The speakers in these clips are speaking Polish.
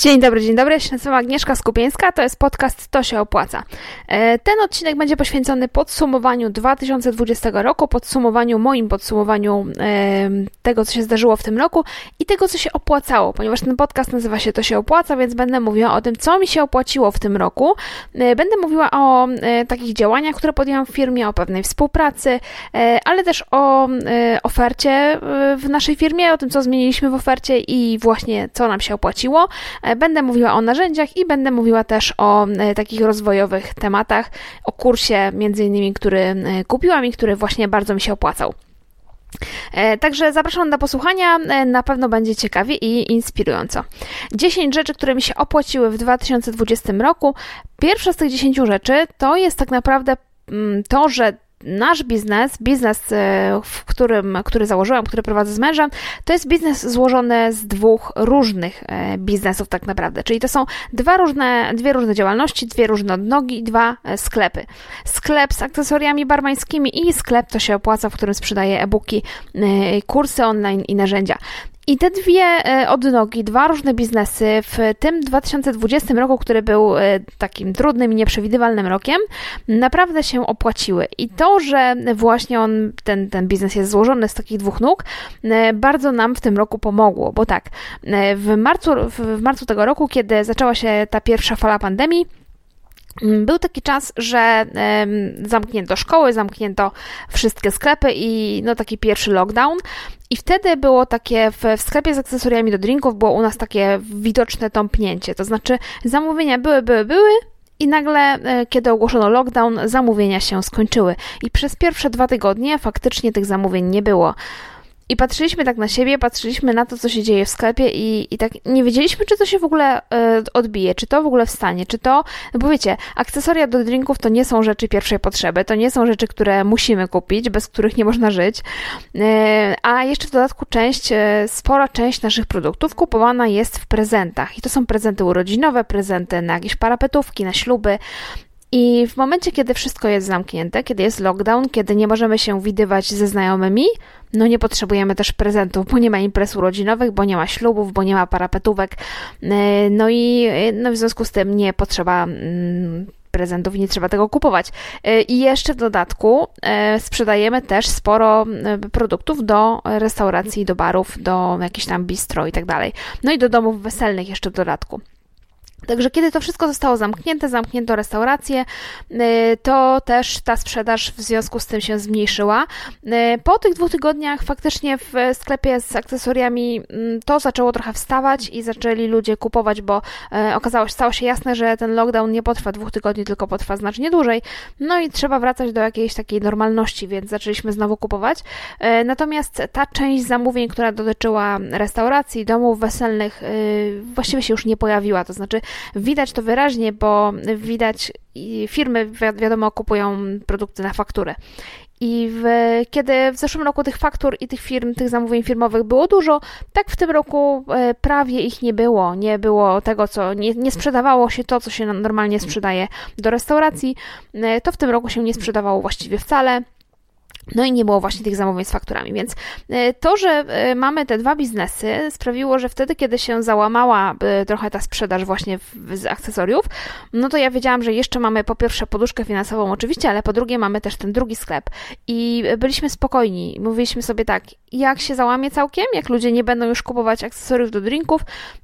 Dzień dobry, dzień dobry. Ja się nazywam Agnieszka Skupieńska, to jest podcast To się opłaca. E, ten odcinek będzie poświęcony podsumowaniu 2020 roku, podsumowaniu, moim podsumowaniu e, tego, co się zdarzyło w tym roku i tego, co się opłacało, ponieważ ten podcast nazywa się To się opłaca, więc będę mówiła o tym, co mi się opłaciło w tym roku. E, będę mówiła o takich działaniach, które podjęłam w firmie, o pewnej współpracy, ale też o ofercie w naszej firmie, o tym, co zmieniliśmy w ofercie i właśnie co nam się opłaciło. E, będę mówiła o narzędziach i będę mówiła też o e, takich rozwojowych tematach, o kursie między innymi, który e, kupiłam i który właśnie bardzo mi się opłacał. Także zapraszam do posłuchania, na pewno będzie ciekawie i inspirująco. 10 rzeczy, które mi się opłaciły w 2020 roku. Pierwsza z tych 10 rzeczy to jest tak naprawdę mm, to, że nasz biznes, biznes, e, w którym, który założyłam, który prowadzę z mężem, to jest biznes złożony z dwóch różnych e, biznesów tak naprawdę. Czyli to są dwa różne, dwie różne działalności, dwie różne odnogi, dwa e, sklepy. Sklep z akcesoriami barmańskimi i sklep to się opłaca, w którym sprzedaję e-booki, kursy online i narzędzia. I te dwie e, odnogi, dwa różne biznesy w tym 2020 roku, który był e, takim trudnym i nieprzewidywalnym rokiem, naprawdę się opłaciły. I to, że właśnie on, ten, ten biznes jest złożony z takich dwóch nóg, e, bardzo nam w tym roku pomogło, bo tak, w marcu, w marcu tego roku, kiedy zaczęła się ta pierwsza fala pandemii, był taki czas, że zamknięto szkoły, zamknięto wszystkie sklepy i no taki pierwszy lockdown. I wtedy było takie, w, w sklepie z akcesoriami do drinków było u nas takie widoczne tąpnięcie. To znaczy zamówienia były, były, były, i nagle, e, kiedy ogłoszono lockdown, zamówienia się skończyły. I przez pierwsze dwa tygodnie faktycznie tych zamówień nie było. I patrzyliśmy tak na siebie, patrzyliśmy na to, co się dzieje w sklepie i, i tak nie wiedzieliśmy, czy to się w ogóle y, odbije, czy to w ogóle wstanie, czy to, no bo wiecie, akcesoria do drinków to nie są rzeczy pierwszej potrzeby, to nie są rzeczy, które musimy kupić, bez których nie można żyć, y, a jeszcze w dodatku część, y, spora część naszych produktów kupowana jest w prezentach. I to są prezenty urodzinowe, prezenty na jakieś parapetówki, na śluby, i w momencie, kiedy wszystko jest zamknięte, kiedy jest lockdown, kiedy nie możemy się widywać ze znajomymi, no nie potrzebujemy też prezentów, bo nie ma imprez urodzinowych, bo nie ma ślubów, bo nie ma parapetówek. E, no i no w związku z tym nie potrzeba mm, prezentów nie trzeba tego kupować. E, I jeszcze w dodatku e, sprzedajemy też sporo produktów do restauracji, do barów, do jakichś tam bistro i tak dalej. No i do domów weselnych jeszcze w dodatku. Także kiedy to wszystko zostało zamknięte, zamknięto restaurację, y, to też ta sprzedaż w związku z tym się zmniejszyła. Y, po tych dwóch tygodniach faktycznie w sklepie z akcesoriami mm, to zaczęło trochę wstawać i zaczęli ludzie kupować, bo y, okazało się, stało się jasne, że ten lockdown nie potrwa dwóch tygodni, tylko potrwa znacznie dłużej. No i trzeba wracać do jakiejś takiej normalności, więc zaczęliśmy znowu kupować. Natomiast ta część zamówień, która dotyczyła restauracji, domów weselnych, właściwie się już nie pojawiła. To znaczy, Widać to wyraźnie, bo widać, firmy wiadomo kupują produkty na fakturę. I w, kiedy w zeszłym roku tych faktur i tych firm, tych zamówień firmowych było dużo, tak w tym roku e, prawie ich nie było. Nie było tego, co nie, nie sprzedawało się to, co się normalnie sprzedaje do restauracji. E, to w tym roku się nie sprzedawało właściwie wcale. No i nie było właśnie tych zamówień z fakturami, więc e, to, że e, mamy te dwa biznesy sprawiło, że wtedy, kiedy się załamała e, trochę ta sprzedaż właśnie z akcesoriów, no to ja wiedziałam, że jeszcze mamy po pierwsze poduszkę finansową oczywiście, ale po drugie mamy też ten drugi sklep i byliśmy spokojni. Mówiliśmy sobie tak, jak się załamie całkiem, jak ludzie nie będą już kupować akcesoriów do drinków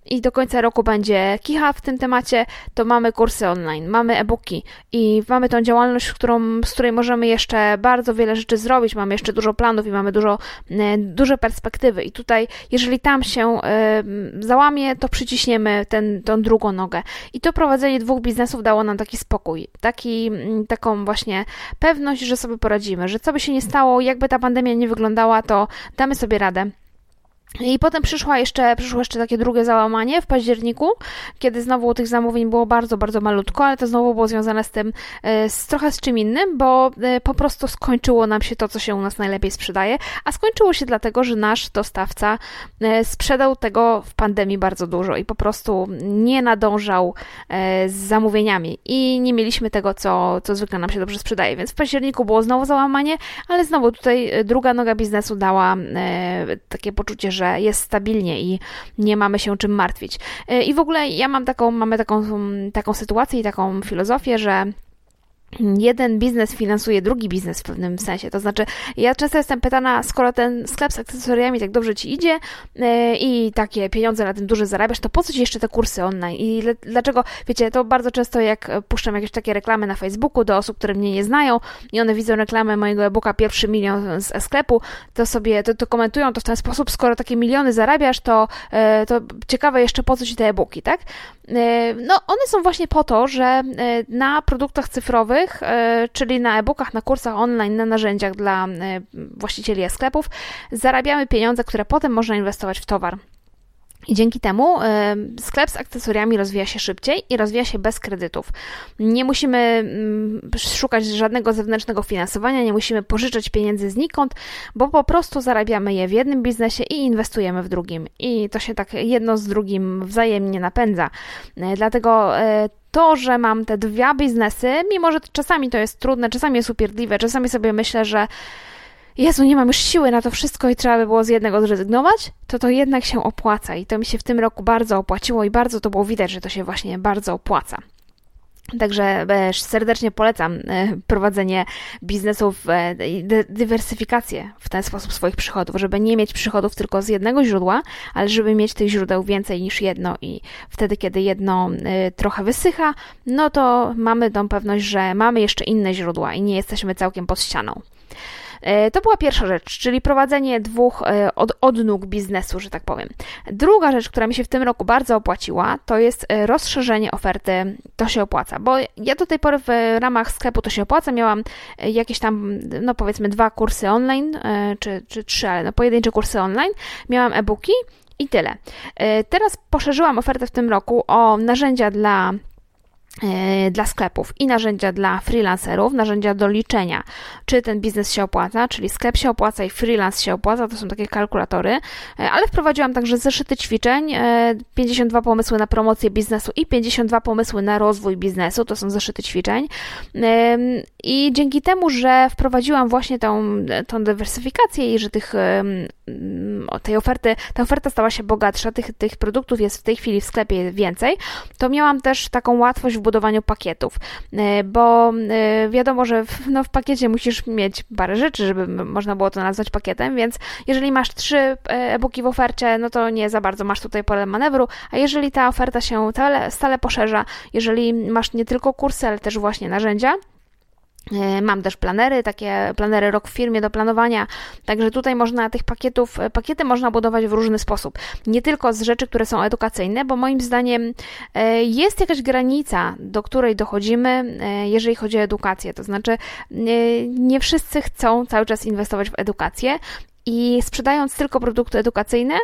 i do końca roku będzie kicha w tym temacie, to mamy kursy online, mamy e-booki i mamy tą działalność, którą, z której możemy jeszcze bardzo wiele rzeczy zrobić, zrobić, mamy jeszcze dużo planów i mamy dużo, e, duże perspektywy. I tutaj, jeżeli tam się e, załamie, to przyciśniemy ten, tą drugą nogę. I to prowadzenie dwóch biznesów dało nam taki spokój, taki, taką właśnie pewność, że sobie poradzimy, że co by się nie stało, jakby ta pandemia nie wyglądała, to damy sobie radę. I potem przyszła jeszcze, przyszło jeszcze takie drugie załamanie w październiku, kiedy znowu tych zamówień było bardzo, bardzo malutko, ale to znowu było związane z tym, e, z trochę z czym innym, bo e, po prostu skończyło nam się to, co się u nas najlepiej sprzedaje, a skończyło się dlatego, że nasz dostawca e, sprzedał tego w pandemii bardzo dużo i po prostu nie nadążał z zamówieniami i nie mieliśmy tego, co, co zwykle nam się dobrze sprzedaje, więc w październiku było znowu załamanie, ale znowu tutaj druga noga biznesu dała takie poczucie, że że jest stabilnie i nie mamy się czym martwić. I w ogóle ja mam taką, mamy taką, taką sytuację i taką filozofię, że jeden biznes finansuje drugi biznes w pewnym sensie. To znaczy, ja często jestem pytana, skoro ten sklep z akcesoriami tak dobrze ci idzie yy, i takie pieniądze na tym duże zarabiasz, to po co ci jeszcze te kursy online? I le, dlaczego, wiecie, to bardzo często jak puszczam jakieś takie reklamy na Facebooku do osób, które mnie nie znają i one widzą reklamę mojego e-booka Pierwszy Milion z sklepu, to sobie to, to komentują to w ten sposób, skoro takie miliony zarabiasz, to, yy, to ciekawe jeszcze po co ci te e-booki, tak? Yy, no, one są właśnie po to, że na produktach cyfrowych E, czyli na e-bookach, na kursach online, na narzędziach dla e, właścicieli sklepów, zarabiamy pieniądze, które potem można inwestować w towar. I dzięki temu e, sklep z akcesoriami rozwija się szybciej i rozwija się bez kredytów. Nie musimy mm, szukać żadnego zewnętrznego finansowania, nie musimy pożyczać pieniędzy znikąd, bo po prostu zarabiamy je w jednym biznesie i inwestujemy w drugim. I to się tak jedno z drugim wzajemnie napędza. Dlatego to, że mam te dwa biznesy, mimo że czasami to jest trudne, czasami jest upierdliwe, czasami sobie myślę, że Jezu, nie mam już siły na to wszystko i trzeba by było z jednego zrezygnować, to to jednak się opłaca i to mi się w tym roku bardzo opłaciło i bardzo to było widać, że to się właśnie bardzo opłaca. Także e, serdecznie polecam e, prowadzenie biznesów e, i dywersyfikację w ten sposób swoich przychodów, żeby nie mieć przychodów tylko z jednego źródła, ale żeby mieć tych źródeł więcej niż jedno i wtedy, kiedy jedno trochę wysycha, no to mamy tą pewność, że mamy jeszcze inne źródła i nie jesteśmy całkiem pod ścianą. E, to była pierwsza rzecz, czyli prowadzenie dwóch e, od, odnóg biznesu, że tak powiem. Druga rzecz, która mi się w tym roku bardzo opłaciła, to jest e, rozszerzenie oferty To się opłaca, bo ja do tej pory w ramach sklepu To się opłaca miałam jakieś tam, no powiedzmy dwa kursy online, czy, czy trzy, ale no pojedyncze kursy online, miałam e-booki i tyle. Teraz poszerzyłam ofertę w tym roku o narzędzia dla dla sklepów i narzędzia dla freelancerów, narzędzia do liczenia, czy ten biznes się opłaca, czyli sklep się opłaca i freelance się opłaca, to są takie kalkulatory, e, ale wprowadziłam także zeszyty ćwiczeń, 52 e, pomysły na promocję biznesu i 52 pomysły na rozwój biznesu, to są zeszyty ćwiczeń. I dzięki temu, że wprowadziłam właśnie tą, tą dywersyfikację i że tych, tej oferty, ta oferta stała się bogatsza, tych, tych produktów jest w tej chwili w sklepie więcej, to miałam też taką łatwość w budowaniu pakietów, e, bo e, wiadomo, że w, no, w pakiecie musisz mieć parę rzeczy, żeby można było to nazwać pakietem, więc jeżeli masz trzy e, e-booki w ofercie, no to nie za bardzo masz tutaj pole manewru, a jeżeli ta oferta się stale, poszerza, jeżeli masz nie tylko kursy, ale też właśnie narzędzia, mam też planery, takie planery rok w firmie do planowania, także tutaj można tych pakietów, e, pakiety można budować w różny sposób. Nie tylko z rzeczy, które są edukacyjne, bo moim zdaniem e, jest jakaś granica, do której dochodzimy, jeżeli chodzi o edukację. To znaczy, nie wszyscy chcą cały czas inwestować w edukację i sprzedając tylko produkty edukacyjne,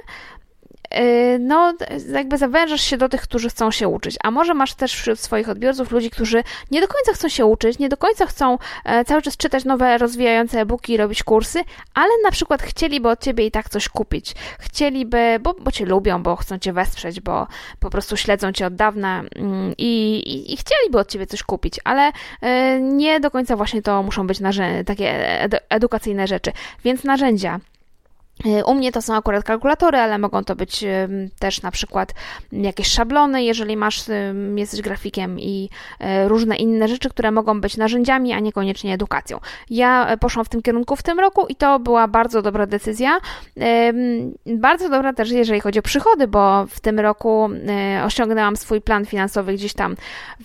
no jakby zawężasz się do tych, którzy chcą się uczyć. A może masz też wśród swoich odbiorców ludzi, którzy nie do końca chcą się uczyć, nie do końca chcą e, cały czas czytać nowe, rozwijające e-booki, robić kursy, ale na przykład chcieliby od ciebie i tak coś kupić. Chcieliby, bo, bo cię lubią, bo chcą cię wesprzeć, bo po prostu śledzą cię od dawna mm, i, i, i chcieliby od ciebie coś kupić, ale e, nie do końca właśnie to muszą być takie edukacyjne rzeczy. Więc narzędzia E, u mnie to są akurat kalkulatory, ale mogą to być też na przykład jakieś szablony, jeżeli masz, jesteś grafikiem i e, różne inne rzeczy, które mogą być narzędziami, a niekoniecznie edukacją. Ja e, poszłam w tym kierunku w tym roku i to była bardzo dobra decyzja. Bardzo dobra też, jeżeli chodzi o przychody, bo w tym roku osiągnęłam swój plan finansowy gdzieś tam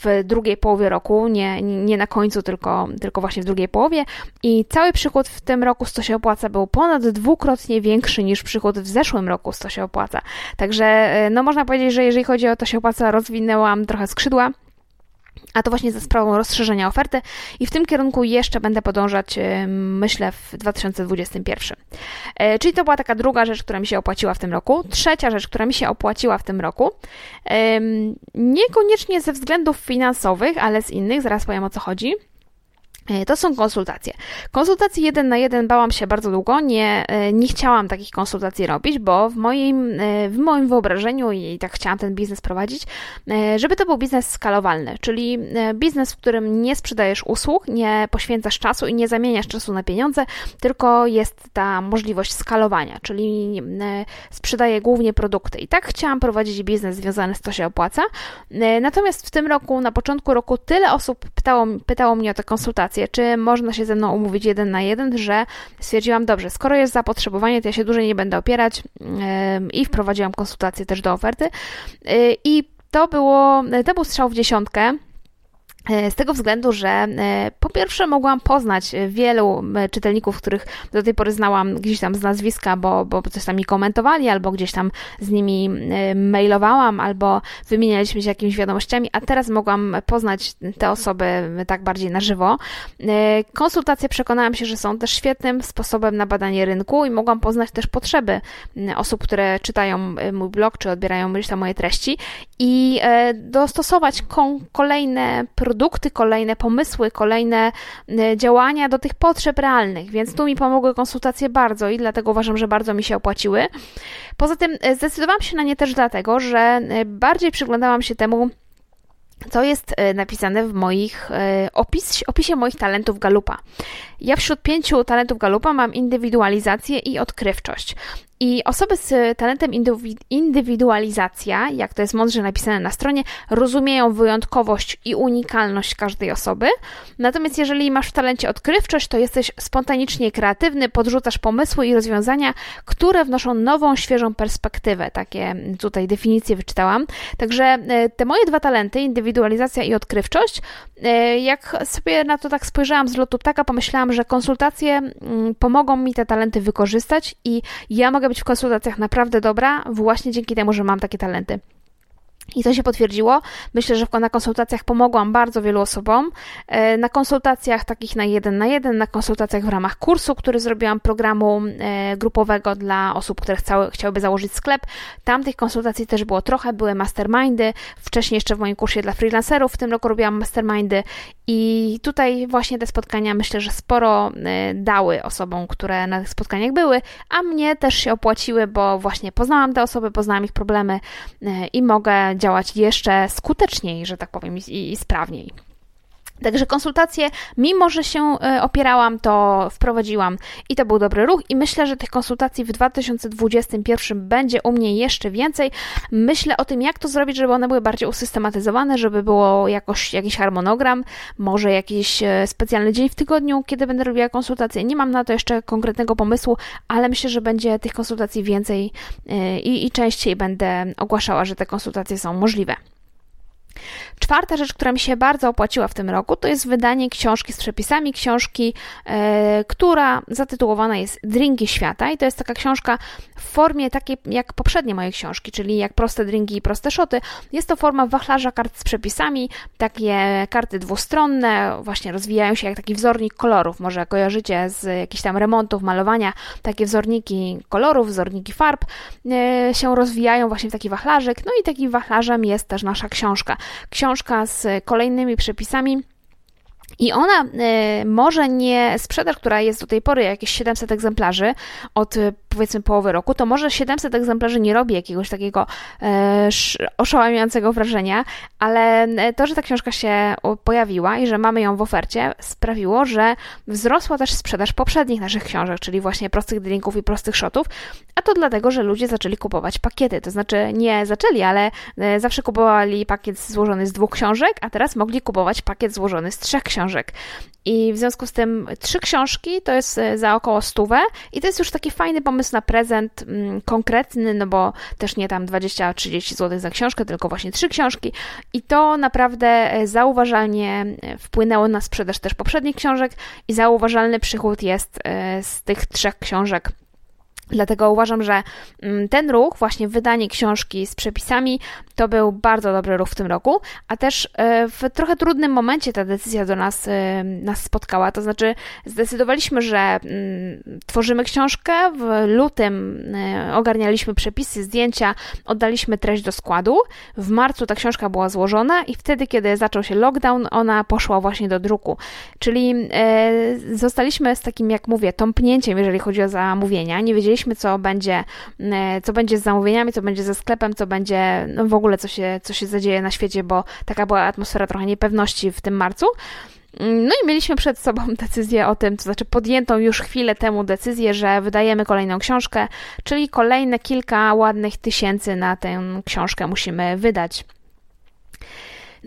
w drugiej połowie roku, nie, nie na końcu, tylko, tylko właśnie w drugiej połowie i cały przychód w tym roku, co się opłaca, był ponad dwukrotnie większy niż przychód w zeszłym roku z To się opłaca. Także e, no można powiedzieć, że jeżeli chodzi o To się opłaca, rozwinęłam trochę skrzydła. A to właśnie za sprawą rozszerzenia oferty i w tym kierunku jeszcze będę podążać, e, myślę, w 2021. E, czyli to była taka druga rzecz, która mi się opłaciła w tym roku. Trzecia rzecz, która mi się opłaciła w tym roku, niekoniecznie ze względów finansowych, ale z innych, zaraz powiem o co chodzi to są konsultacje. Konsultacji jeden na jeden bałam się bardzo długo, nie, e, nie chciałam takich konsultacji robić, bo w moim, e, w moim wyobrażeniu i tak chciałam ten biznes prowadzić, żeby to był biznes skalowalny, czyli biznes, w którym nie sprzedajesz usług, nie poświęcasz czasu i nie zamieniasz czasu na pieniądze, tylko jest ta możliwość skalowania, czyli sprzedaję głównie produkty. I tak chciałam prowadzić biznes związany z to się opłaca. Natomiast w tym roku, na początku roku, tyle osób pytało, pytało mnie o te konsultacje, czy można się ze mną umówić jeden na jeden, że stwierdziłam, dobrze, skoro jest zapotrzebowanie, to ja się dłużej nie będę opierać i wprowadziłam konsultacje też do oferty. Y, I to było, to był strzał w dziesiątkę. E, z tego względu, że e, po pierwsze mogłam poznać wielu e, czytelników, których do tej pory znałam gdzieś tam z nazwiska, bo, bo coś tam mi komentowali, albo gdzieś tam z nimi mailowałam, albo wymienialiśmy się jakimiś wiadomościami, a teraz mogłam poznać te osoby tak bardziej na żywo. Konsultacje przekonałam się, że są też świetnym sposobem na badanie rynku i mogłam poznać też potrzeby osób, które czytają mój blog, czy odbierają gdzieś tam moje treści i dostosować kolejne produkty, produkty, kolejne pomysły, kolejne e, działania do tych potrzeb realnych, więc tu mi pomogły konsultacje bardzo i dlatego uważam, że bardzo mi się opłaciły. Poza tym e, zdecydowałam się na nie też dlatego, że e, bardziej przyglądałam się temu, co jest napisane w moich opis, opisie moich talentów Galupa. Ja wśród pięciu talentów Galupa mam indywidualizację i odkrywczość. I osoby z talentem indywidualizacja, jak to jest mądrze napisane na stronie, rozumieją wyjątkowość i unikalność każdej osoby. Natomiast jeżeli masz w talencie odkrywczość, to jesteś spontanicznie kreatywny, podrzucasz pomysły i rozwiązania, które wnoszą nową, świeżą perspektywę. Takie tutaj definicje wyczytałam. Także e, te moje dwa talenty, indywidualizacja i odkrywczość, e, jak sobie na to tak spojrzałam z lotu ptaka, pomyślałam, że konsultacje mm, pomogą mi te talenty wykorzystać i ja mogę mogę być w konsultacjach naprawdę dobra, właśnie dzięki temu, że mam takie talenty. I to się potwierdziło. Myślę, że na konsultacjach pomogłam bardzo wielu osobom. E, na konsultacjach takich na jeden na jeden, na konsultacjach w ramach kursu, który zrobiłam programu e, grupowego dla osób, które chciały, chciałyby założyć sklep. Tam tych konsultacji też było trochę, były mastermindy. Wcześniej jeszcze w moim kursie dla freelancerów w tym roku robiłam mastermindy i tutaj właśnie te spotkania myślę, że sporo e, dały osobom, które na tych spotkaniach były, a mnie też się opłaciły, bo właśnie poznałam te osoby, poznałam ich problemy i mogę działać jeszcze skuteczniej, że tak powiem, i, i sprawniej. Także konsultacje, mimo że się e, opierałam, to wprowadziłam i to był dobry ruch i myślę, że tych konsultacji w 2021 będzie u mnie jeszcze więcej. Myślę o tym, jak to zrobić, żeby one były bardziej usystematyzowane, żeby było jakoś, jakiś harmonogram, może jakiś e, specjalny dzień w tygodniu, kiedy będę robiła konsultacje. Nie mam na to jeszcze konkretnego pomysłu, ale myślę, że będzie tych konsultacji więcej e, i, i częściej będę ogłaszała, że te konsultacje są możliwe. Czwarta rzecz, która mi się bardzo opłaciła w tym roku, to jest wydanie książki z przepisami, książki, e, która zatytułowana jest Drinki Świata i to jest taka książka w formie takiej jak poprzednie moje książki, czyli jak proste drinki i proste szoty. Jest to forma wachlarza kart z przepisami, takie karty dwustronne, właśnie rozwijają się jak taki wzornik kolorów, może kojarzycie z jakichś tam remontów, malowania, takie wzorniki kolorów, wzorniki farb e, się rozwijają właśnie w taki wachlarzyk, no i takim wachlarzem jest też nasza książka książka z kolejnymi przepisami i ona y, może nie, sprzedaż, która jest do tej pory jakieś 700 egzemplarzy od y, powiedzmy połowy roku, to może 700 egzemplarzy nie robi jakiegoś takiego e, oszałamiającego wrażenia, ale to, że ta książka się pojawiła i że mamy ją w ofercie, sprawiło, że wzrosła też sprzedaż poprzednich naszych książek, czyli właśnie prostych drinków i prostych shotów, a to dlatego, że ludzie zaczęli kupować pakiety, to znaczy nie zaczęli, ale zawsze kupowali pakiet złożony z dwóch książek, a teraz mogli kupować pakiet złożony z trzech książek książek. I w związku z tym trzy książki to jest e, za około stówę. I to jest już taki fajny pomysł na prezent mm, konkretny, no bo też nie tam 20-30 zł za książkę, tylko właśnie trzy książki. I to naprawdę e, zauważalnie e, wpłynęło na sprzedaż też poprzednich książek. I zauważalny przychód jest z tych trzech książek Dlatego uważam, że mm, ten ruch, właśnie wydanie książki z przepisami, to był bardzo dobry ruch w tym roku, a też e, w trochę trudnym momencie ta decyzja do nas, e, nas spotkała. To znaczy, zdecydowaliśmy, że mm, tworzymy książkę. W lutym e, ogarnialiśmy przepisy, zdjęcia, oddaliśmy treść do składu. W marcu ta książka była złożona, i wtedy, kiedy zaczął się lockdown, ona poszła właśnie do druku. Czyli zostaliśmy z takim, jak mówię, tąpnięciem, jeżeli chodzi o zamówienia. Nie wiedzieliśmy, wiedzieliśmy, co będzie, e, co będzie z zamówieniami, co będzie ze sklepem, co będzie no w ogóle, co się, co się zadzieje na świecie, bo taka była atmosfera trochę niepewności w tym marcu. No i mieliśmy przed sobą decyzję o tym, to znaczy podjętą już chwilę temu decyzję, że wydajemy kolejną książkę, czyli kolejne kilka ładnych tysięcy na tę książkę musimy wydać.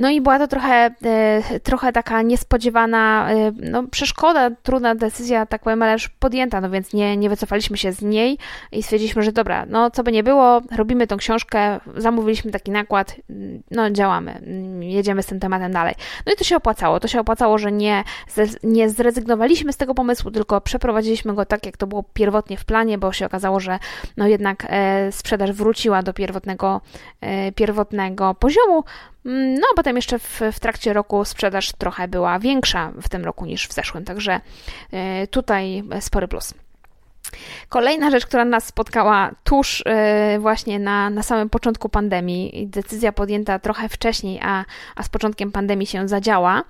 No i była to trochę, e, trochę taka niespodziewana e, no, przeszkoda, trudna decyzja, tak powiem, ale już podjęta, no więc nie, nie wycofaliśmy się z niej i stwierdziliśmy, że dobra, no co by nie było, robimy tą książkę, zamówiliśmy taki nakład, no działamy, jedziemy z tym tematem dalej. No i to się opłacało, to się opłacało, że nie, nie zrezygnowaliśmy z tego pomysłu, tylko przeprowadziliśmy go tak, jak to było pierwotnie w planie, bo się okazało, że no jednak e, sprzedaż wróciła do pierwotnego, pierwotnego poziomu, Mm, no, a potem jeszcze w, w, trakcie roku sprzedaż trochę była większa w tym roku niż w zeszłym, także e, tutaj spory plus. Kolejna rzecz, która nas spotkała tuż e, właśnie na, na samym początku pandemii, decyzja podjęta trochę wcześniej, a, a z początkiem pandemii się zadziała, Mm,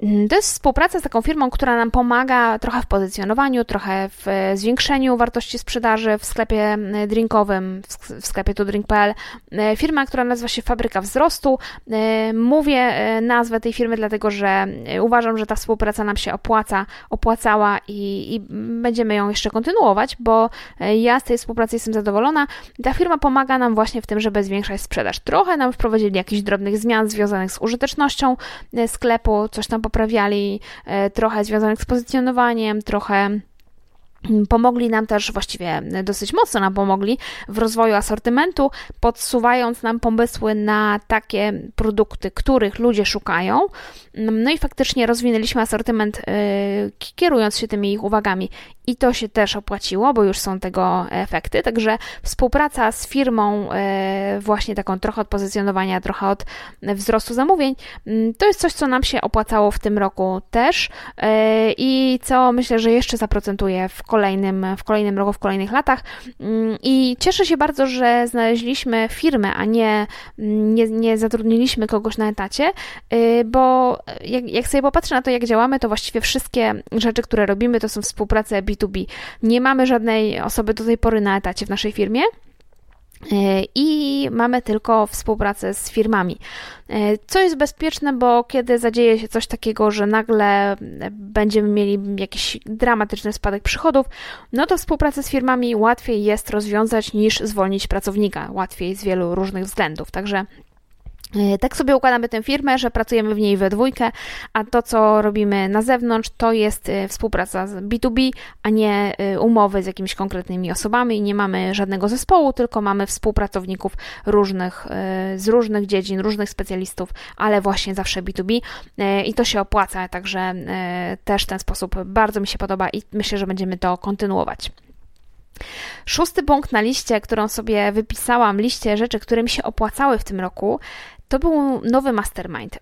to jest współpraca z taką firmą, która nam pomaga trochę w pozycjonowaniu, trochę w zwiększeniu wartości sprzedaży w sklepie mm, drinkowym, w sklepie tudrink.pl. E, firma, która nazywa się Fabryka Wzrostu. E, mówię e, nazwę tej firmy, dlatego że uważam, że ta współpraca nam się opłaca, opłacała i, i będziemy ją jeszcze kontynuować, bo ja z tej współpracy jestem zadowolona. Ta firma pomaga nam właśnie w tym, żeby zwiększać sprzedaż. Trochę nam wprowadzili jakichś drobnych zmian związanych z użytecznością sklepu, coś tam poprawiali, e, trochę związanych z pozycjonowaniem, trochę Pomogli nam też, właściwie dosyć mocno nam pomogli w rozwoju asortymentu, podsuwając nam pomysły na takie produkty, których ludzie szukają. No i faktycznie rozwinęliśmy asortyment, e, kierując się tymi ich uwagami i to się też opłaciło, bo już są tego efekty. Także współpraca z firmą, e, właśnie taką trochę od pozycjonowania, trochę od wzrostu zamówień, mm, to jest coś, co nam się opłacało w tym roku też e, i co myślę, że jeszcze zaprocentuje w kolejnym, w kolejnym roku, w kolejnych latach. Mm, I cieszę się bardzo, że znaleźliśmy firmę, a nie, nie, nie zatrudniliśmy kogoś na etacie, e, bo jak, jak sobie popatrzę na to, jak działamy, to właściwie wszystkie rzeczy, które robimy, to są współprace B2B. Nie mamy żadnej osoby do tej pory na etacie w naszej firmie. E, I mamy tylko współpracę z firmami. E, co jest bezpieczne, bo kiedy zadzieje się coś takiego, że nagle będziemy mieli jakiś dramatyczny spadek przychodów, no to współpracę z firmami łatwiej jest rozwiązać niż zwolnić pracownika. Łatwiej z wielu różnych względów. Także tak sobie układamy tę firmę, że pracujemy w niej we dwójkę, a to, co robimy na zewnątrz, to jest e, współpraca z B2B, a nie e, umowy z jakimiś konkretnymi osobami i nie mamy żadnego zespołu, tylko mamy współpracowników różnych, z różnych dziedzin, różnych specjalistów, ale właśnie zawsze B2B i to się opłaca, także też ten sposób bardzo mi się podoba i myślę, że będziemy to kontynuować. Szósty punkt na liście, którą sobie wypisałam, liście rzeczy, które mi się opłacały w tym roku, to był nowy mastermind.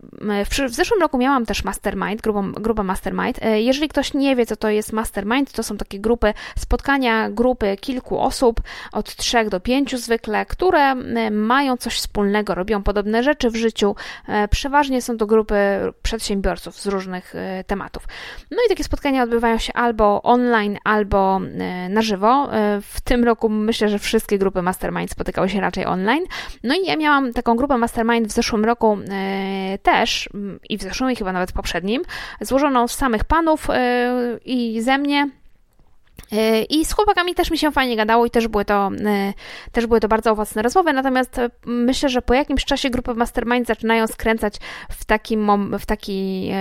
W, w zeszłym roku miałam też mastermind, grupę, grupę mastermind. E, jeżeli ktoś nie wie, co to jest mastermind, to są takie grupy, spotkania grupy kilku osób, od trzech do pięciu zwykle, które mają coś wspólnego, robią podobne rzeczy w życiu. E, przeważnie są to grupy przedsiębiorców z różnych e, tematów. No i takie spotkania odbywają się albo online, albo na żywo. W tym roku myślę, że wszystkie grupy mastermind spotykały się raczej online. No i ja miałam taką grupę mastermind w zeszłym roku e, też i w zeszłym i chyba nawet poprzednim, złożoną z samych panów e, i ze mnie I z chłopakami też mi się fajnie gadało i też były to, e, też były to bardzo owocne rozmowy, natomiast e, myślę, że po jakimś czasie grupy mastermind zaczynają skręcać w taki, mom, w taki,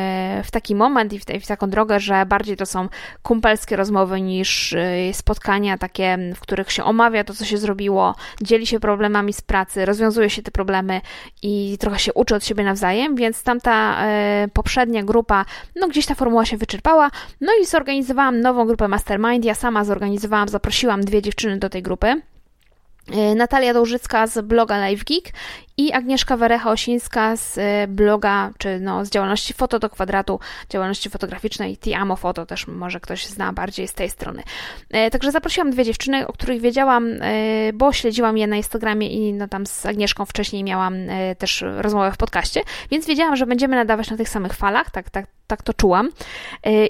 w taki moment i w, w taką drogę, że bardziej to są kumpelskie rozmowy niż spotkania takie, w których się omawia to, co się zrobiło, dzieli się problemami z pracy, rozwiązuje się te problemy i trochę się uczy od siebie nawzajem, więc tamta poprzednia grupa, no gdzieś ta formuła się wyczerpała, no i zorganizowałam nową grupę mastermind, ja sama zorganizowałam, zaprosiłam dwie dziewczyny do tej grupy. E, Natalia Dołżycka z bloga Live Geek i Agnieszka Werecha-Osińska z e, bloga, czy no, z działalności Foto do Kwadratu, działalności fotograficznej Tiamo Foto, też może ktoś zna bardziej z tej strony. E, także zaprosiłam dwie dziewczyny, o których wiedziałam, bo śledziłam je na Instagramie i no, tam z Agnieszką wcześniej miałam też rozmowę w podcaście, więc wiedziałam, że będziemy nadawać na tych samych falach, tak, tak, tak to czułam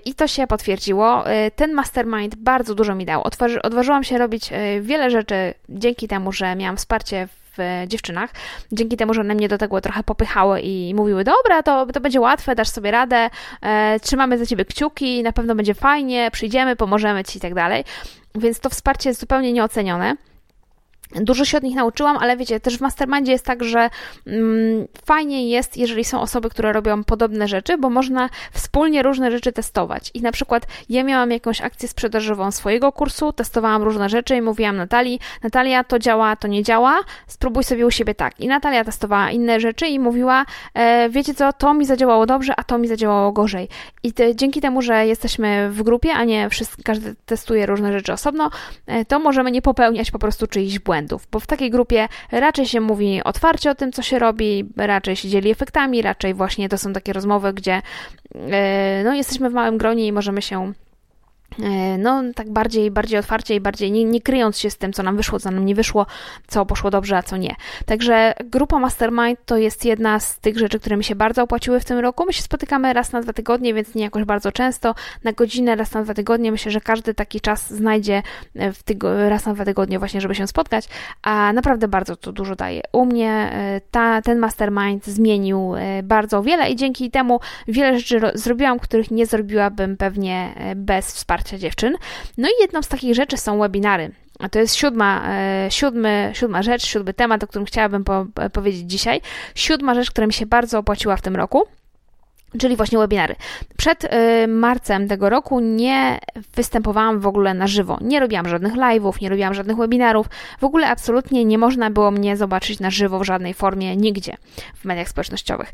i to się potwierdziło. Ten mastermind bardzo dużo mi dał. Odważyłam się robić wiele rzeczy dzięki temu, że miałam wsparcie w dziewczynach, dzięki temu, że one mnie do tego trochę popychały i mówiły, dobra, to, to będzie łatwe, dasz sobie radę, e, trzymamy za ciebie kciuki, na pewno będzie fajnie, przyjdziemy, pomożemy ci i tak dalej. Więc to wsparcie jest zupełnie nieocenione. Dużo się od nich nauczyłam, ale wiecie, też w mastermindzie jest tak, że mm, fajnie jest, jeżeli są osoby, które robią podobne rzeczy, bo można wspólnie różne rzeczy testować. I na przykład ja miałam jakąś akcję sprzedażową swojego kursu, testowałam różne rzeczy i mówiłam Natalii, Natalia, to działa, to nie działa, spróbuj sobie u siebie tak. I Natalia testowała inne rzeczy i mówiła, e, wiecie co, to mi zadziałało dobrze, a to mi zadziałało gorzej. I te, dzięki temu, że jesteśmy w grupie, a nie wszyscy, każdy testuje różne rzeczy osobno, e, to możemy nie popełniać po prostu czyichś błędów błędów, bo w takiej grupie raczej się mówi otwarcie o tym, co się robi, raczej się dzieli efektami, raczej właśnie to są takie rozmowy, gdzie e, no, jesteśmy w małym gronie i możemy się no, tak bardziej, bardziej otwarcie i bardziej nie, nie, kryjąc się z tym, co nam wyszło, co nam nie wyszło, co poszło dobrze, a co nie. Także grupa Mastermind to jest jedna z tych rzeczy, które mi się bardzo opłaciły w tym roku. My się spotykamy raz na dwa tygodnie, więc nie jakoś bardzo często. Na godzinę raz na dwa tygodnie. Myślę, że każdy taki czas znajdzie e, w tygo, raz na dwa tygodnie właśnie, żeby się spotkać, a naprawdę bardzo to dużo daje. U mnie e, ta, ten Mastermind zmienił bardzo wiele i dzięki temu wiele rzeczy zrobiłam, których nie zrobiłabym pewnie bez wsparcia wsparcia dziewczyn. No i jedną z takich rzeczy są webinary. A to jest siódma, e, siódmy, siódma rzecz, siódmy temat, o którym chciałabym po, e, powiedzieć dzisiaj. Siódma rzecz, która mi się bardzo opłaciła w tym roku czyli właśnie webinary. Przed e, marcem tego roku nie występowałam w ogóle na żywo. Nie robiłam żadnych live'ów, nie robiłam żadnych webinarów. W ogóle absolutnie nie można było mnie zobaczyć na żywo w żadnej formie nigdzie w mediach społecznościowych.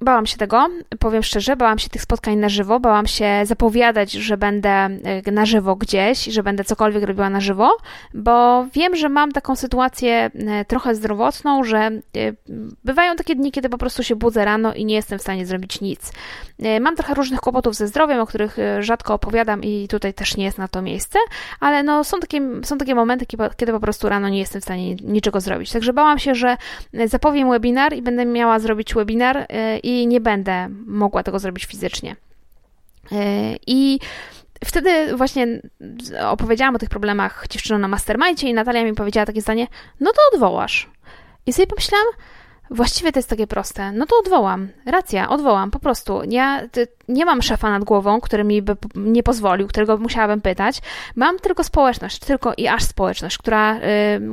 Bałam się tego, powiem szczerze, bałam się tych spotkań na żywo, bałam się zapowiadać, że będę y, na żywo gdzieś, że będę cokolwiek robiła na żywo, bo wiem, że mam taką sytuację y, trochę zdrowotną, że y, bywają takie dni, kiedy po prostu się budzę rano i nie jestem w stanie zrobić nic. Mam trochę różnych kłopotów ze zdrowiem, o których rzadko opowiadam i tutaj też nie jest na to miejsce, ale no są takie, są takie momenty, kiedy po prostu rano nie jestem w stanie niczego zrobić. Także bałam się, że zapowiem webinar i będę miała zrobić zrobić webinar y, i nie będę mogła tego zrobić fizycznie. Y, I wtedy właśnie opowiedziałam o tych problemach dziewczynom na mastermindzie i Natalia mi powiedziała takie zdanie, no to odwołasz. I sobie pomyślałam, Właściwie to jest takie proste. No to odwołam. Racja, odwołam, po prostu. Ja nie mam szefa nad głową, który mi by nie pozwolił, którego musiałabym pytać. Mam tylko społeczność, tylko i aż społeczność, która, y,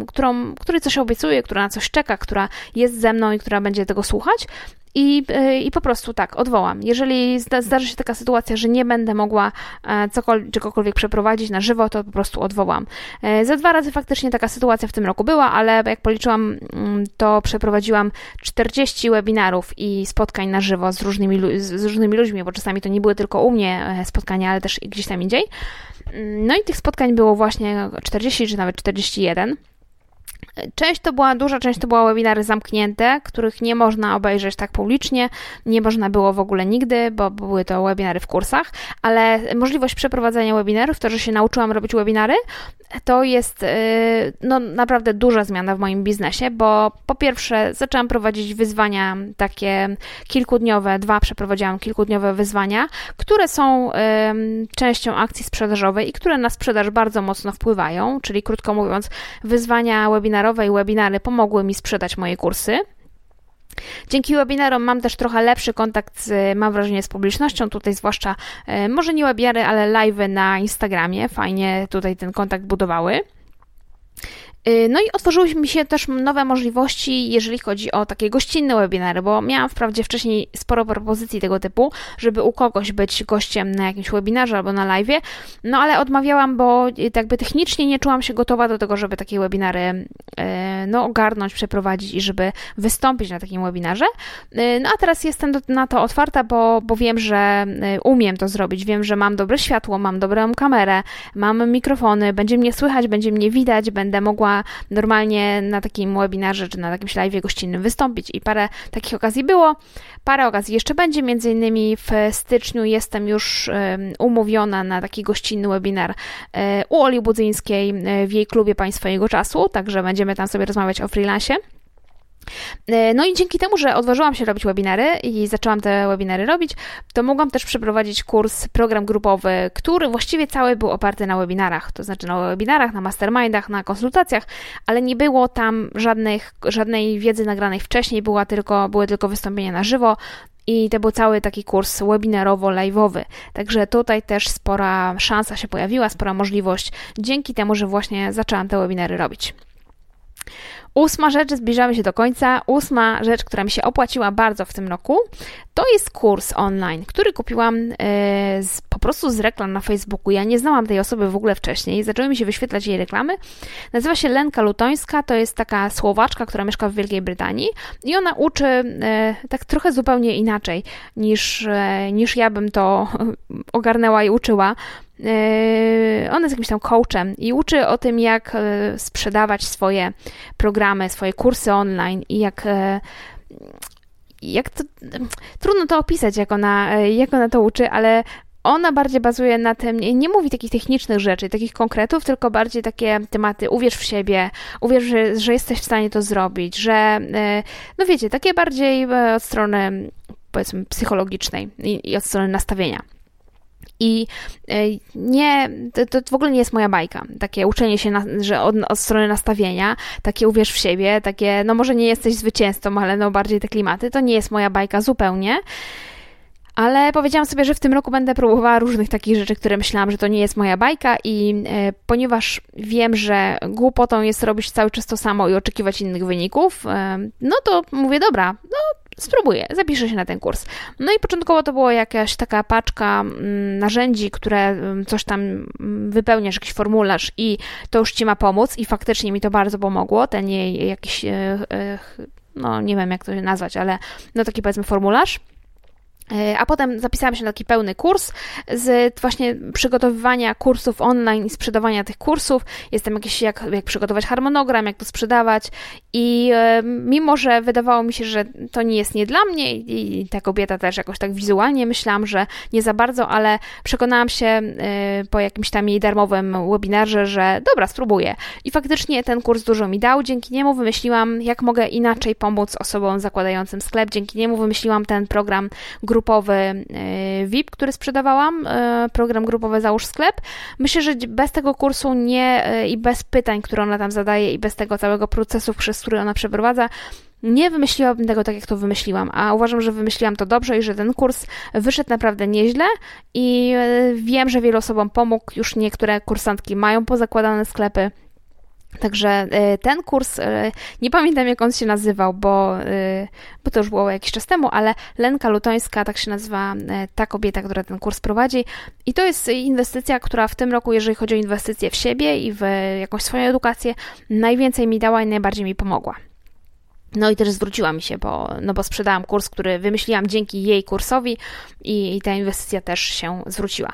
którą, której coś obiecuje, która na coś czeka, która jest ze mną i która będzie tego słuchać i, e, i po prostu tak, odwołam. Jeżeli zda, zdarzy się taka sytuacja, że nie będę mogła e, cokolwiek, czegokolwiek przeprowadzić na żywo, to po prostu odwołam. E, za dwa razy faktycznie taka sytuacja w tym roku była, ale jak policzyłam, mm, to przeprowadziłam 40 webinarów i spotkań na żywo z różnymi, z różnymi ludźmi, bo czasami to nie były tylko u mnie spotkania, ale też gdzieś tam indziej. Mm, no i tych spotkań było właśnie 40 czy nawet 41. Część to była, duża część to była webinary zamknięte, których nie można obejrzeć tak publicznie, nie można było w ogóle nigdy, bo były to webinary w kursach, ale możliwość przeprowadzenia webinarów, to, że się nauczyłam robić webinary, to jest y, no, naprawdę duża zmiana w moim biznesie, bo po pierwsze zaczęłam prowadzić wyzwania takie kilkudniowe, dwa przeprowadziłam kilkudniowe wyzwania, które są częścią akcji sprzedażowej i które na sprzedaż bardzo mocno wpływają, czyli krótko mówiąc, wyzwania webinarowe i webinary pomogły mi sprzedać moje kursy. Dzięki webinarom mam też trochę lepszy kontakt, z, mam wrażenie, z publicznością, tutaj zwłaszcza e, może nie webinary, ale live na Instagramie, fajnie tutaj ten kontakt budowały. Y, no i otworzyły mi się też nowe możliwości, jeżeli chodzi o takie gościnne webinary, bo miałam wprawdzie wcześniej sporo propozycji tego typu, żeby u kogoś być gościem na jakimś webinarze albo na live, no ale odmawiałam, bo jakby technicznie nie czułam się gotowa do tego, żeby takie webinary y, no, ogarnąć, przeprowadzić i żeby wystąpić na takim webinarze. Y, no a teraz jestem na to otwarta, bo, bo wiem, że umiem to zrobić, wiem, że mam dobre światło, mam dobrą kamerę, mam mikrofony, będzie mnie słychać, będzie mnie widać, będę mogła normalnie na takim webinarze czy na jakimś live gościnnym wystąpić i parę takich okazji było. Parę okazji jeszcze będzie, między innymi w styczniu jestem już umówiona na taki gościnny webinar e, u Oli Budzyńskiej e, w jej klubie Państwa Jego Czasu, także będziemy tam sobie rozmawiać o freelancie. E, no i dzięki temu, że odważyłam się robić webinary i zaczęłam te webinary robić, to mogłam też przeprowadzić kurs, program grupowy, który właściwie cały był oparty na webinarach, to znaczy na webinarach, na mastermindach, na konsultacjach, ale nie było tam żadnych, żadnej wiedzy nagranej wcześniej, była tylko, były tylko wystąpienia na żywo, i to był cały taki kurs webinarowo-live'owy. Także tutaj też spora szansa się pojawiła, spora możliwość dzięki temu, że właśnie zaczęłam te webinary robić. Ósma rzecz, zbliżamy się do końca. Ósma rzecz, która mi się opłaciła bardzo w tym roku, to jest kurs online, który kupiłam e, z, po prostu z reklam na Facebooku. Ja nie znałam tej osoby w ogóle wcześniej, zaczęły mi się wyświetlać jej reklamy. Nazywa się Lenka Lutońska, to jest taka Słowaczka, która mieszka w Wielkiej Brytanii i ona uczy e, tak trochę zupełnie inaczej niż, e, niż ja bym to ogarnęła i uczyła. Ona jest jakimś tam coachem i uczy o tym, jak sprzedawać swoje programy, swoje kursy online i jak jak to, trudno to opisać, jak ona, jak ona to uczy, ale ona bardziej bazuje na tym, nie, mówi takich technicznych rzeczy, takich konkretów, tylko bardziej takie tematy, uwierz w siebie, uwierz, że, że jesteś w stanie to zrobić, że, e, no wiecie, takie bardziej e, od strony, powiedzmy, psychologicznej i, i od strony nastawienia. I e, nie, to, to, w ogóle nie jest moja bajka. Takie uczenie się, na, że od, od, strony nastawienia, takie uwierz w siebie, takie, no może nie jesteś zwycięzcą, ale no bardziej te klimaty, to nie jest moja bajka zupełnie. Ale powiedziałam sobie, że w tym roku będę próbowała różnych takich rzeczy, które myślałam, że to nie jest moja bajka, i e, ponieważ wiem, że głupotą jest robić cały czas to samo i oczekiwać innych wyników, e, no to mówię, dobra, no spróbuję, zapiszę się na ten kurs. No i początkowo to była jakaś taka paczka mm, narzędzi, które mm, coś tam mm, wypełniasz, jakiś formularz i to już Ci ma pomóc i faktycznie mi to bardzo pomogło, ten jej jakiś, e, no nie wiem jak to nazwać, ale no taki powiedzmy formularz. E, a potem zapisałam się na taki pełny kurs z właśnie przygotowywania kursów online i sprzedawania tych kursów. Jestem jakieś, jak, jak przygotować harmonogram, jak to sprzedawać. I e, mimo, że wydawało mi się, że to nie jest nie dla mnie i, i ta kobieta też jakoś tak wizualnie myślałam, że nie za bardzo, ale przekonałam się e, po jakimś tam jej darmowym webinarze, że dobra, spróbuję. I faktycznie ten kurs dużo mi dał. Dzięki niemu wymyśliłam, jak mogę inaczej pomóc osobom zakładającym sklep. Dzięki niemu wymyśliłam ten program grupowy e, VIP, który sprzedawałam, e, program grupowy Załóż Sklep. Myślę, że bez tego kursu nie e, i bez pytań, które ona tam zadaje i bez tego całego procesu, przez który ona przeprowadza, nie wymyśliłabym tego tak, jak to wymyśliłam, a uważam, że wymyśliłam to dobrze i że ten kurs wyszedł naprawdę nieźle i wiem, że wielu osobom pomógł. Już niektóre kursantki mają pozakładane sklepy, Także e, ten kurs, e, nie pamiętam jak on się nazywał, bo, e, bo to już było jakiś czas temu, ale Lenka Lutońska, tak się nazywa ta kobieta, która ten kurs prowadzi. I to jest inwestycja, która w tym roku, jeżeli chodzi o inwestycje w siebie i w jakąś swoją edukację, najwięcej mi dała i najbardziej mi pomogła. No i też zwróciła mi się, bo, no bo sprzedałam kurs, który wymyśliłam dzięki jej kursowi i, i ta inwestycja też się zwróciła.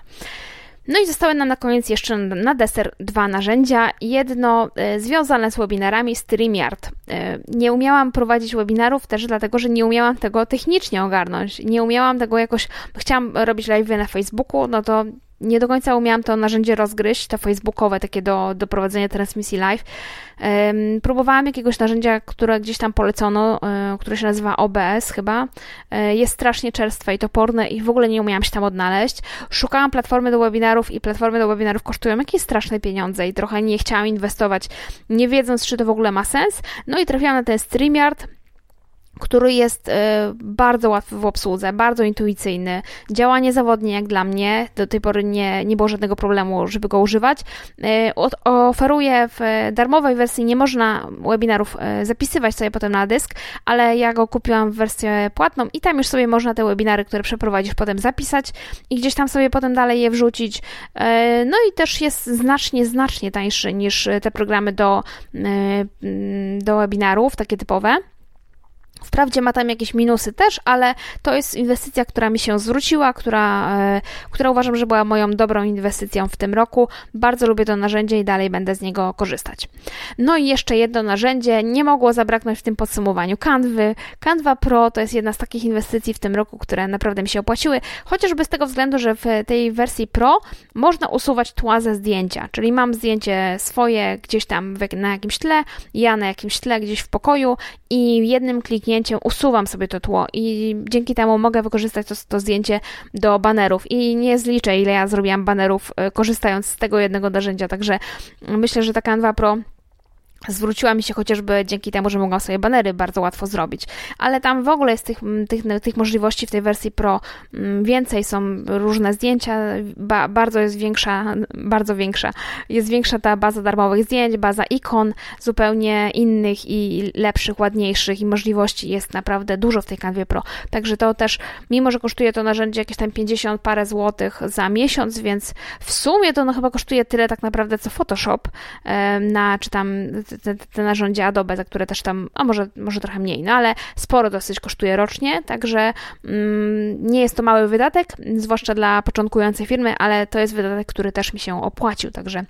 No i zostały nam na koniec jeszcze na deser dwa narzędzia. Jedno e, związane z webinarami StreamYard. E, nie umiałam prowadzić webinarów też dlatego, że nie umiałam tego technicznie ogarnąć. Nie umiałam tego jakoś, chciałam robić live na Facebooku, no to nie do końca umiałam to narzędzie rozgryźć, to facebookowe, takie do, do prowadzenia transmisji live. Próbowałam jakiegoś narzędzia, które gdzieś tam polecono, um, które się nazywa OBS chyba. Um, jest strasznie czerstwe i toporne i w ogóle nie umiałam się tam odnaleźć. Szukałam platformy do webinarów i platformy do webinarów kosztują jakieś straszne pieniądze i trochę nie chciałam inwestować, nie wiedząc, czy to w ogóle ma sens. No i trafiłam na ten StreamYard, który jest e, bardzo łatwy w obsłudze, bardzo intuicyjny, działa niezawodnie jak dla mnie, do tej pory nie, nie było żadnego problemu, żeby go używać. E, oferuje w darmowej wersji, nie można webinarów e, zapisywać sobie potem na dysk, ale ja go kupiłam w wersję płatną i tam już sobie można te webinary, które przeprowadzisz potem zapisać i gdzieś tam sobie potem dalej je wrzucić. No i też jest znacznie, znacznie tańszy niż te programy do, do webinarów, takie typowe. Wprawdzie ma tam jakieś minusy też, ale to jest inwestycja, która mi się zwróciła, która, e, która uważam, że była moją dobrą inwestycją w tym roku. Bardzo lubię to narzędzie i dalej będę z niego korzystać. No i jeszcze jedno narzędzie, nie mogło zabraknąć w tym podsumowaniu Canvy. Canva Pro to jest jedna z takich inwestycji w tym roku, które naprawdę mi się opłaciły, chociażby z tego względu, że w tej wersji Pro można usuwać tła ze zdjęcia, czyli mam zdjęcie swoje gdzieś tam na jakimś tle, ja na jakimś tle gdzieś w pokoju i jednym kliknięciem usuwam sobie to tło i dzięki temu mogę wykorzystać to, to zdjęcie do banerów. I nie zliczę ile ja zrobiłam banerów e, korzystając z tego jednego narzędzia, także myślę, że ta Canva Pro zwróciła mi się chociażby dzięki temu, że mogłam sobie banery bardzo łatwo zrobić. Ale tam w ogóle jest tych, tych, tych możliwości w tej wersji Pro więcej, są różne zdjęcia, ba, bardzo jest większa, bardzo większa, jest większa ta baza darmowych zdjęć, baza ikon zupełnie innych i lepszych, ładniejszych i możliwości jest naprawdę dużo w tej Canwie Pro. Także to też, mimo że kosztuje to narzędzie jakieś tam 50 parę złotych za miesiąc, więc w sumie to no chyba kosztuje tyle tak naprawdę co Photoshop na, czy tam te, te narzędzia Adobe, za które też tam, a może, może trochę mniej, no ale sporo dosyć kosztuje rocznie, także mm, nie jest to mały wydatek, zwłaszcza dla początkującej firmy, ale to jest wydatek, który też mi się opłacił, także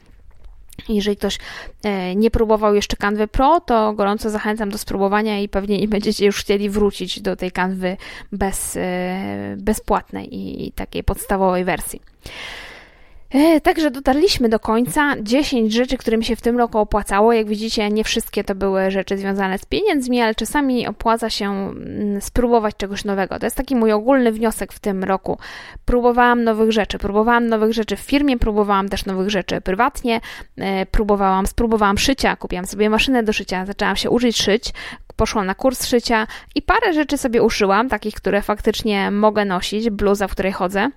jeżeli ktoś e, nie próbował jeszcze Canvy Pro, to gorąco zachęcam do spróbowania i pewnie nie będziecie już chcieli wrócić do tej Canvy bez, e, bezpłatnej i takiej podstawowej wersji. E, także dotarliśmy do końca. 10 rzeczy, które mi się w tym roku opłacało. Jak widzicie, nie wszystkie to były rzeczy związane z pieniędzmi, ale czasami opłaca się mm, spróbować czegoś nowego. To jest taki mój ogólny wniosek w tym roku. Próbowałam nowych rzeczy. Próbowałam nowych rzeczy w firmie, próbowałam też nowych rzeczy prywatnie. E, próbowałam, spróbowałam szycia. Kupiłam sobie maszynę do szycia, zaczęłam się uczyć szyć poszłam na kurs szycia i parę rzeczy sobie uszyłam, takich, które faktycznie mogę nosić, bluza, w której chodzę.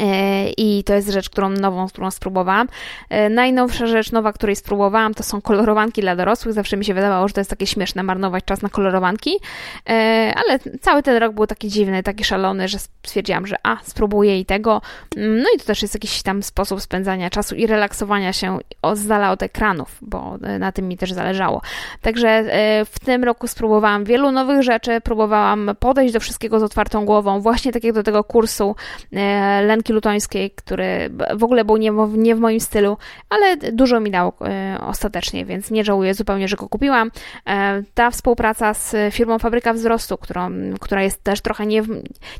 E, I to jest rzecz, którą nową, którą spróbowałam. E, najnowsza rzecz nowa, której spróbowałam, to są kolorowanki dla dorosłych. Zawsze mi się wydawało, że to jest takie śmieszne marnować czas na kolorowanki, e, ale cały ten rok był taki dziwny, taki szalony, że stwierdziłam, że a, spróbuję i tego. Mm, no i to też jest jakiś tam sposób spędzania czasu i relaksowania się z dala od ekranów, bo na tym mi też zależało. Także w tym roku spróbowałam wielu nowych rzeczy, próbowałam podejść do wszystkiego z otwartą głową, właśnie tak jak do tego kursu Lenki Lutońskiej, który w ogóle był nie, nie w moim stylu, ale dużo mi dał e, ostatecznie, więc nie żałuję zupełnie, że go kupiłam. E, ta współpraca z firmą Fabryka Wzrostu, którą, która jest też trochę nie,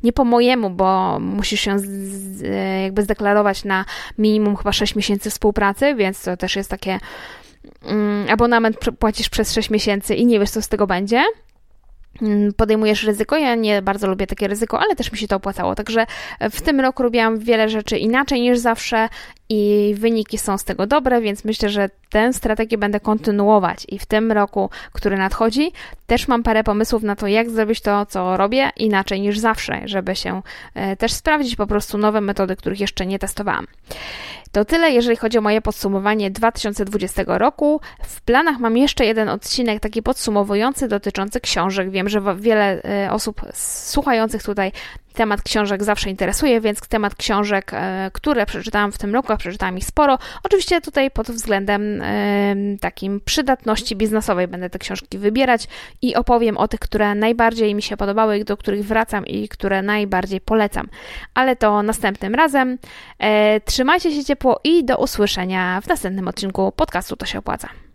nie po mojemu, bo musisz się z, jakby zdeklarować na minimum chyba 6 miesięcy współpracy, więc to też jest takie mm, abonament płacisz przez 6 miesięcy i nie wiesz, co z tego będzie. Mm, podejmujesz ryzyko. Ja nie bardzo lubię takie ryzyko, ale też mi się to opłacało. Także w tym roku robiłam wiele rzeczy inaczej niż zawsze i wyniki są z tego dobre, więc myślę, że tę strategię będę kontynuować i w tym roku, który nadchodzi, też mam parę pomysłów na to, jak zrobić to, co robię inaczej niż zawsze, żeby się e, też sprawdzić po prostu nowe metody, których jeszcze nie testowałam. To tyle, jeżeli chodzi o moje podsumowanie 2020 roku. W planach mam jeszcze jeden odcinek taki podsumowujący dotyczący książek. Wiem, że wiele e, osób słuchających tutaj temat książek zawsze interesuje, więc temat książek, e, które przeczytałam w tym roku, a przeczytałam ich sporo. Oczywiście tutaj pod względem takim przydatności biznesowej będę te książki wybierać i opowiem o tych, które najbardziej mi się podobały, do których wracam i które najbardziej polecam. Ale to następnym razem. E, trzymajcie się ciepło i do usłyszenia w następnym odcinku podcastu To się opłaca.